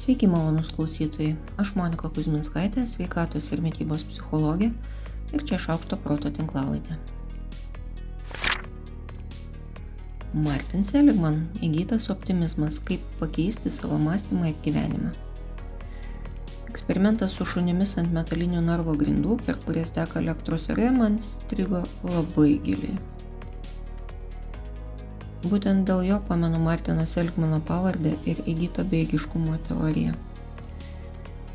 Sveiki, malonus klausytojai. Aš Monika Kuzminskaitė, sveikatos ir mytybos psichologė ir čia šaukšto proto tinklalaidė. Martin Seligman įgytas optimizmas, kaip pakeisti savo mąstymą ir gyvenimą. Eksperimentas su šunimis ant metalinių narvo grindų, per kurias teka elektros ore, man strigo labai giliai. Būtent dėl jo pamenu Martino Selkmano pavardę ir įgyto bėgiškumo teoriją.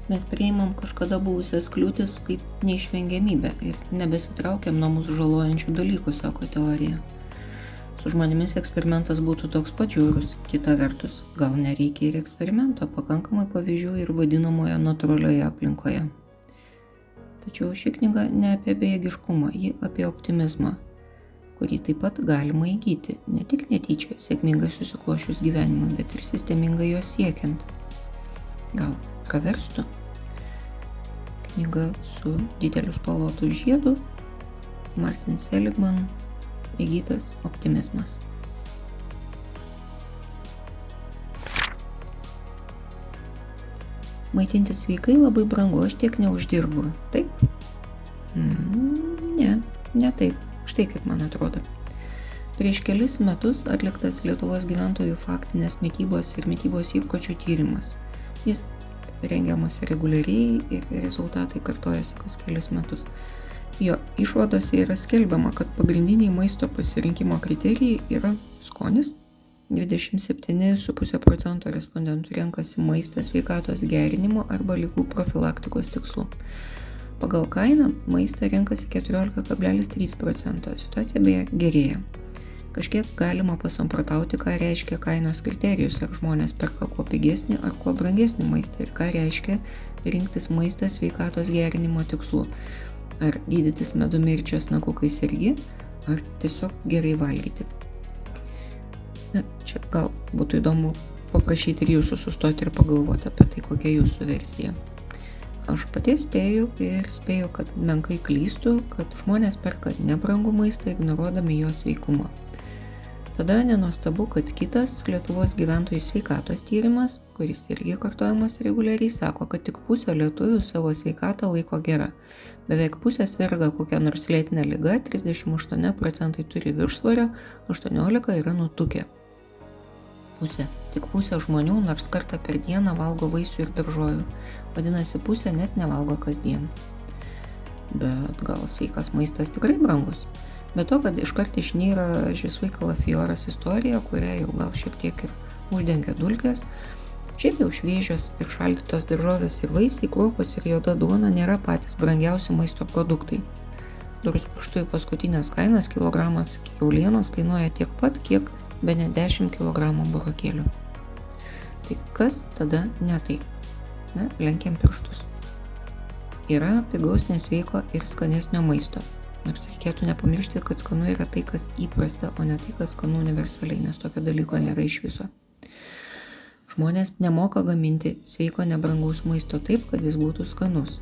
Mes priimam kažkada buvusias kliūtis kaip neišvengiamybę ir nebesitraukiam nuo mūsų žalojančių dalykų, sako teorija. Su žmonėmis eksperimentas būtų toks pačiūrus, kita vertus, gal nereikia ir eksperimento, pakankamai pavyzdžių ir vadinamoje natūralioje aplinkoje. Tačiau ši knyga ne apie bėgiškumą, ji apie optimizmą kurį taip pat galima įgyti, ne tik netyčia sėkmingai susiklošius gyvenimui, bet ir sistemingai jo siekiant. Gal praverstų? Knyga su dideliu spalvotu žiedu Martin Seligman įgytas optimizmas. Maitinti sveikai labai brangu, aš tiek neuždirbu. Taip? Mm, ne, ne taip. Štai kaip man atrodo. Prieš kelis metus atliktas Lietuvos gyventojų faktinės mytybos ir mytybos įpročių tyrimas. Jis rengiamas reguliariai ir rezultatai kartojasi kas kelius metus. Jo išvadose yra skelbiama, kad pagrindiniai maisto pasirinkimo kriterijai yra skonis. 27,5 procento respondentų renkasi maistą sveikatos gerinimo arba lygų profilaktikos tikslu. Pagal kainą maistą renkasi 14,3 procento. Situacija beje gerėja. Kažkiek galima pasamprotauti, ką reiškia kainos kriterijus, ar žmonės perka kuo pigesnį ar kuo brangesnį maistą ir ką reiškia rinktis maistą sveikatos gerinimo tikslu. Ar gydytis medumi ir česnaku, kai sergi, ar tiesiog gerai valgyti. Na, čia gal būtų įdomu paprašyti ir jūsų sustoti ir pagalvoti apie tai, kokia jūsų versija. Aš pati spėju ir spėju, kad menkai klystu, kad žmonės perka nebrangų maistą ignoruodami jo sveikumą. Tada nenuostabu, kad kitas Lietuvos gyventojų sveikatos tyrimas, kuris irgi kartojamas reguliariai, sako, kad tik pusė lietuvių savo sveikatą laiko gera. Beveik pusė serga kokią nors lėtinę lygą, 38 procentai turi viršsvorio, 18 yra nutukę. Pusė. Tik pusė žmonių nors kartą per dieną valgo vaisių ir daržovių. Vadinasi, pusė net nevalgo kasdien. Bet gal sveikas maistas tikrai brangus. Be to, kad iškart išnyra šis vaikala Fioras istorija, kurią jau gal šiek tiek ir uždengia dulkės. Šiaip jau šviežios ir šaldytos daržovės ir vaisiai, kruopos ir juoda duona nėra patys brangiausi maisto produktai. Durus pirštų į paskutinės kainas kilogramas keulienos kainuoja tiek pat, kiek be ne 10 kg burokėlių. Tai kas tada ne taip? Na, lenkiam pirštus. Yra pigaus, nesveiko ir skanesnio maisto. Nors reikėtų nepamiršti, kad skanu yra tai, kas įprasta, o ne tai, kas skanu universaliai, nes tokio dalyko nėra iš viso. Žmonės nemoka gaminti sveiko nebrangaus maisto taip, kad jis būtų skanus.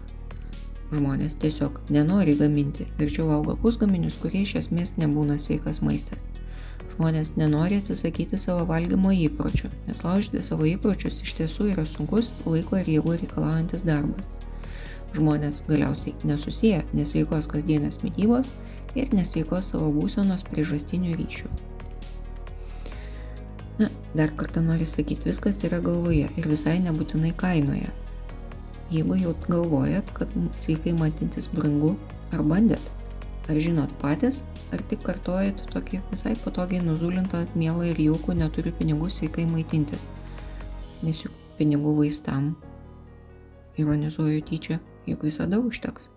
Žmonės tiesiog nenori gaminti, verčiau valgo pusgaminius, kurie iš esmės nebūna sveikas maistas. Žmonės nenori atsisakyti savo valgymo įpročių, nes laužyti savo įpročius iš tiesų yra sunkus laiko ir jėgų reikalaujantis darbas. Žmonės galiausiai nesusiję nesveikos kasdienės mytybos ir nesveikos savo būsenos priežastinių ryšių. Na, dar kartą noriu sakyti, viskas yra galvoje ir visai nebūtinai kainoje. Jeigu jau galvojat, kad sveikai matintis brangu, ar bandėt, ar žinot patys, ar tik kartojat tokį visai patogiai nuzulintą, mielą ir jaukų neturiu pinigų sveikai maitintis. Nes juk pinigų vaistam, ironizuoju tyčia, juk visada užteks.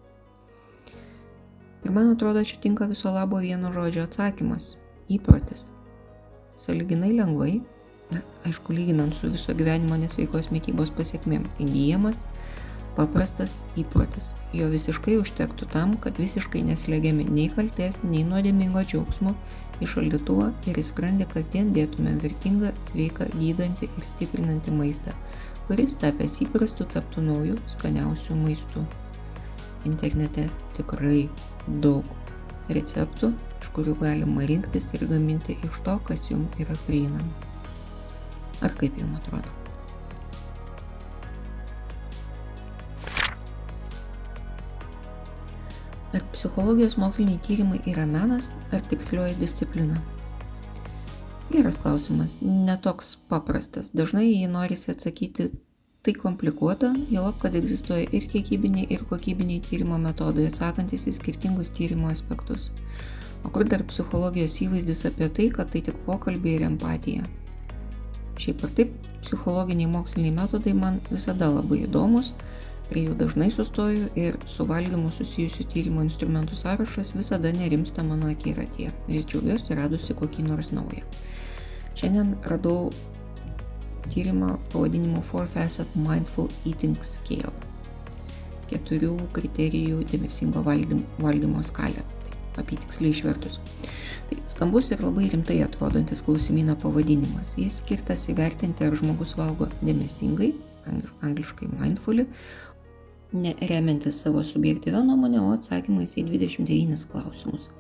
Ir man atrodo, čia tinka viso labo vieno žodžio atsakymas - įprotis. Saliginai lengvai, na, aišku, lyginant su viso gyvenimo nesveikos mytybos pasiekmėm, įgyjamas paprastas įprotis. Jo visiškai užtektų tam, kad visiškai neslėgiami nei kalties, nei nuodėmingo džiaugsmo į šaldytuvą ir į skrandį kasdien dėtume vertingą, sveiką, gydantį ir stiprinantį maistą, kuris tapęs įprastu taptų naujų, skaniausių maistų. Internete tikrai daug receptų, iš kurių galima rinktis ir gaminti iš to, kas jums yra prieinama. Ar kaip jums atrodo? Ar psichologijos moksliniai tyrimai yra menas ar tikslioji disciplina? Geras klausimas, netoks paprastas. Dažnai jį norisi atsakyti tai komplikuota, juolab, kad egzistuoja ir kiekybiniai, ir kokybiniai tyrimo metodai, atsakantis į skirtingus tyrimo aspektus. O kur dar psichologijos įvaizdis apie tai, kad tai tik pokalbiai ir empatija. Šiaip ar taip, psichologiniai moksliniai metodai man visada labai įdomus, prie jų dažnai sustoju ir su valgymu susijusių tyrimo instrumentų sąrašas visada nerimsta mano akiratyje. Vis džiaugiuosi radusi kokį nors naują. Šiandien radau tyrimą pavadinimu Four Facet Mindful Eating Scale. Keturių kriterijų dėmesingo valdymo, valdymo skalė. Taip, apytiksliai išvertus. Tai skambus ir labai rimtai atrodantis klausimino pavadinimas. Jis skirtas įvertinti, ar žmogus valgo dėmesingai, angliškai mindfully, neremiantis savo subjektyvę nuomonę, o atsakymais į 29 klausimus.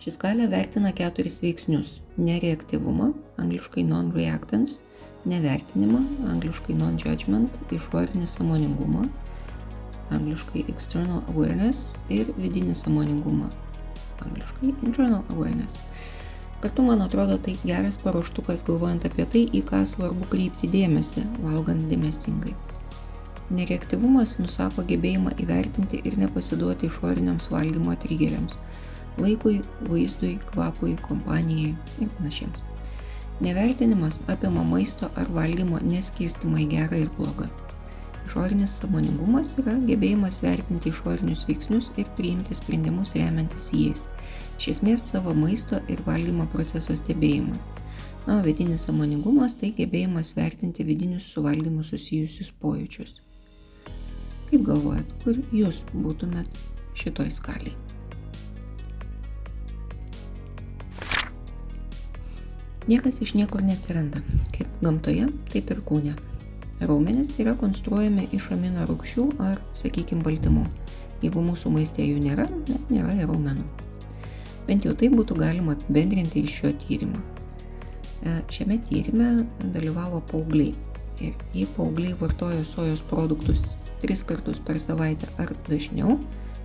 Ši skalė vertina keturis veiksnius - nereaktyvumą, angliškai non-reactance, nevertinimą, angliškai non-judgment, išorinį samoningumą, angliškai external awareness ir vidinį samoningumą, angliškai internal awareness. Kartu, man atrodo, tai geras paruoštukas galvojant apie tai, į ką svarbu kreipti dėmesį, valgant dėmesingai. Nereaktyvumas nusako gebėjimą įvertinti ir nepasiduoti išoriniams valgymo trigeriams laikui, vaizdui, kvapui, kompanijai ir panašiems. Nevertinimas apima maisto ar valgymo neskirstimą į gerą ir blogą. Išorinis samoningumas yra gebėjimas vertinti išorinius veiksnius ir priimti sprendimus remiantis jais. Iš esmės savo maisto ir valgymo proceso stebėjimas. Na, o vidinis samoningumas tai gebėjimas vertinti vidinius su valgymu susijusius pojūčius. Kaip galvojat, kur jūs būtumėt šitoj skaliai? Niekas iš niekur neatsiranda, kaip gamtoje, taip ir kūne. Raumenis yra konstruojami iš amino rūgščių ar, sakykime, baltymų. Jeigu mūsų maiste jų nėra, net nėra ir raumenų. Bent jau tai būtų galima apibendrinti iš šio tyrimo. E, šiame tyrime dalyvavo paaugliai. Ir jei paaugliai vartojo sojos produktus tris kartus per savaitę ar dažniau,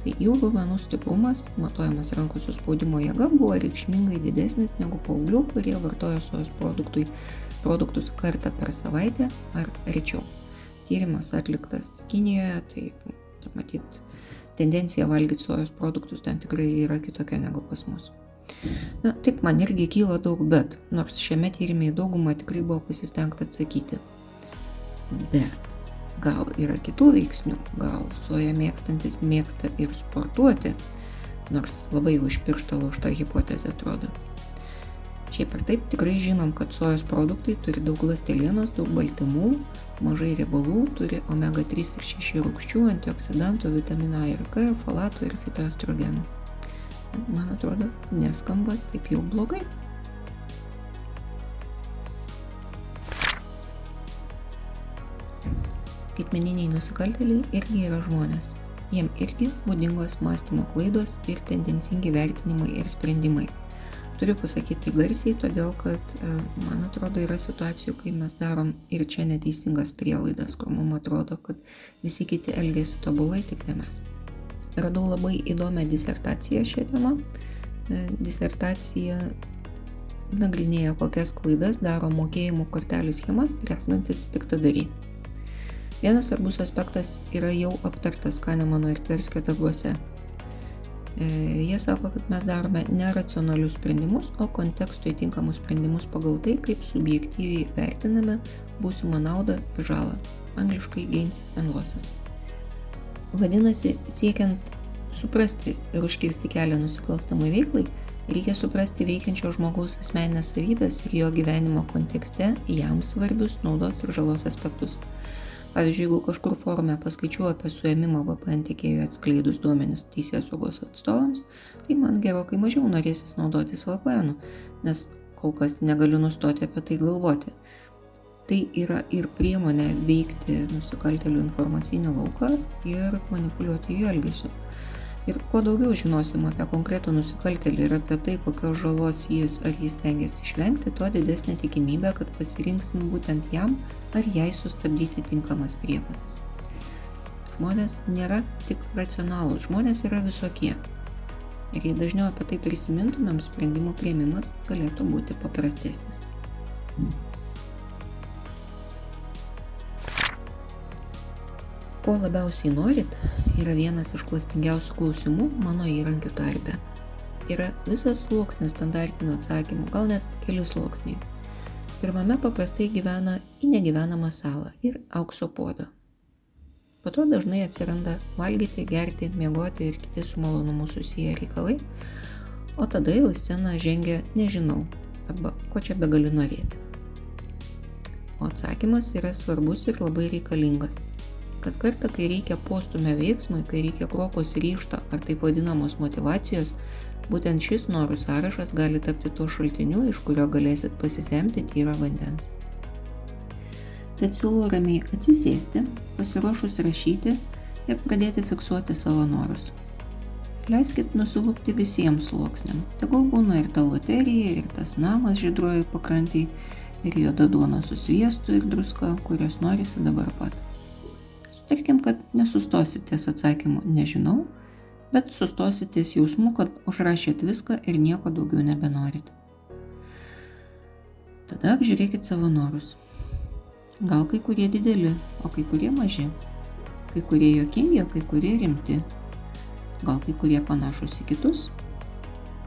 tai jų raumenų stiprumas, matuojamas rankų suspaudimo jėga, buvo reikšmingai didesnis negu paauglių, kurie vartojo sojos produktus kartą per savaitę ar rečiau. Tyrimas atliktas Kinijoje, tai matyt, tendencija valgyti sojos produktus ten tikrai yra kitokia negu pas mus. Na, taip, man irgi kyla daug bet, nors šiame tyrimė į daugumą tikrai buvo pasistengta atsakyti. Bet Gal yra kitų veiksnių, gal soja mėgstantis mėgsta ir sportuoti, nors labai už pirštą laužta hipotezė atrodo. Šiaip ar taip tikrai žinom, kad sojos produktai turi daug lastelienos, daug baltymų, mažai riebalų, turi omega-3 ir 6 rūgščių, antioksidantų, vitaminą A ir K, folatų ir fitoestrogenų. Man atrodo, neskamba taip jau blogai. Skaitmeniniai nusikaltėliai irgi yra žmonės. Jiem irgi būdingos mąstymo klaidos ir tendencingi vertinimai ir sprendimai. Turiu pasakyti garsiai, todėl kad, e, man atrodo, yra situacijų, kai mes darom ir čia neteisingas prielaidas, kur mums atrodo, kad visi kiti elgesi tobulai, tik ne mes. Radau labai įdomią disertaciją šią temą. E, disertacija nagrinėja, kokias klaidas daro mokėjimų kortelių schemas rezgantis piktadariai. Vienas svarbus aspektas yra jau aptartas Kanemano ir Tverskio darbuose. E, jie sako, kad mes darome neracionalius sprendimus, o kontekstui tinkamus sprendimus pagal tai, kaip subjektyviai vertiname būsimą naudą ir žalą. Angliškai gains and losses. Vadinasi, siekiant suprasti ir užkirsti kelią nusikalstamai veiklai, reikia suprasti veikiančio žmogaus asmeninės savybės ir jo gyvenimo kontekste jam svarbius naudos ir žalos aspektus. Pavyzdžiui, jeigu kažkur forume paskaičiu apie suėmimą VPN tiekėjų atskleidus duomenis teisės saugos atstovams, tai man gerokai mažiau norėsis naudotis VPN, nes kol kas negaliu nustoti apie tai galvoti. Tai yra ir priemonė veikti nusikaltelių informacinį lauką ir manipuliuoti jų elgesiu. Ir kuo daugiau žinosim apie konkretų nusikaltelį ir apie tai, kokios žalos jis ar jis tengiasi išvengti, tuo didesnė tikimybė, kad pasirinksim būtent jam ar jai sustabdyti tinkamas priemonės. Žmonės nėra tik racionalūs, žmonės yra visokie. Ir jei dažniau apie tai prisimintumėm, sprendimų prieimimas galėtų būti paprastesnis. Ko labiausiai norit yra vienas iš klastingiausių klausimų mano įrankių tarpe. Yra visas sluoksnis standartinių atsakymų, gal net keli sluoksniai. Pirmame paprastai gyvena į negyvenamą salą ir aukso podą. Po to dažnai atsiranda valgyti, gerti, miegoti ir kiti su malonumu susiję reikalai, o tada jau į sceną žengia nežinau arba ko čia be gali norėti. O atsakymas yra svarbus ir labai reikalingas. Kas kartą, kai reikia postumio veiksmui, kai reikia kropos ryšto ar taip vadinamos motivacijos, būtent šis norų sąrašas gali tapti tuo šaltiniu, iš kurio galėsit pasisemti tyro vandens. Tad siūlau ramiai atsisėsti, pasiruošus rašyti ir pradėti fiksuoti savo norus. Leiskit nusilūpti visiems sluoksniam. Tegul būna ir ta loterija, ir tas namas žydruoju pakrantai, ir juoda duona su sviestu ir druska, kurios norisi dabar pat. Sutarkim, kad nesustosit ties atsakymu nežinau, bet sustosit ties jausmu, kad užrašėt viską ir nieko daugiau nebenorit. Tada apžiūrėkit savo norus. Gal kai kurie dideli, o kai kurie maži. Kai kurie jokingi, o kai kurie rimti. Gal kai kurie panašus į kitus.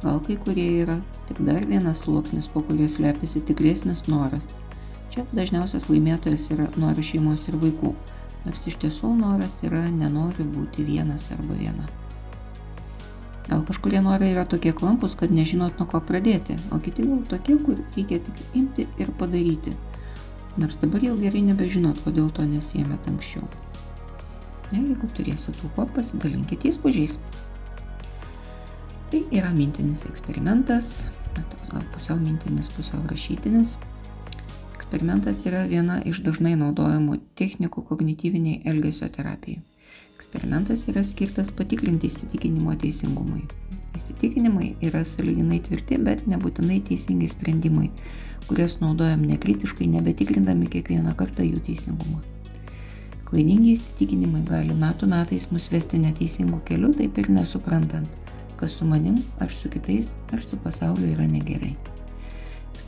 Gal kai kurie yra tik dar vienas sluoksnis, po kuriuo slepiasi tikresnis noras. Čia dažniausias laimėtojas yra noriu šeimos ir vaikų, nors iš tiesų noras yra nenori būti vienas arba viena. Gal kažkurie norai yra tokie klampus, kad nežinot nuo ko pradėti, o kiti gal tokie, kur reikia tik imti ir padaryti nors dabar jau gerai nebežinot, kodėl to nesijėmėt anksčiau. Ne, jeigu turėsit tų ko, pasidalinkit įspūdžiais. Tai yra mintinis eksperimentas, na, toks gal pusiau mintinis, pusiau rašytinis. Eksperimentas yra viena iš dažnai naudojamų technikų kognityviniai elgesio terapijai. Eksperimentas yra skirtas patikrinti įsitikinimo teisingumui. Įsitikinimai yra saliginai tvirti, bet nebūtinai teisingi sprendimai, kuriuos naudojam nekritiškai, nebetikrindami kiekvieną kartą jų teisingumą. Klaidingi įsitikinimai gali metų metais mus vesti neteisingų kelių, taip ir nesuprantant, kas su manim, ar su kitais, ar su pasauliu yra negerai.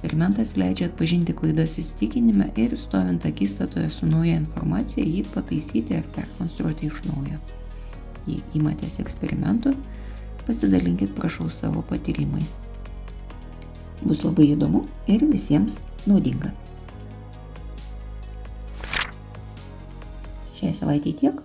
Eksperimentas leidžia atpažinti klaidas įsitikinime ir stovint akistatoje su nauja informacija jį pataisyti ar perkonstruoti iš naujo. Jei įmatės eksperimentų, pasidalinkit prašau savo patyrimais. Bus labai įdomu ir visiems naudinga. Šiai savaitėjai tiek.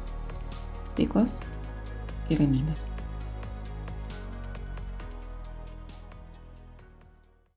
ópticos y venidas.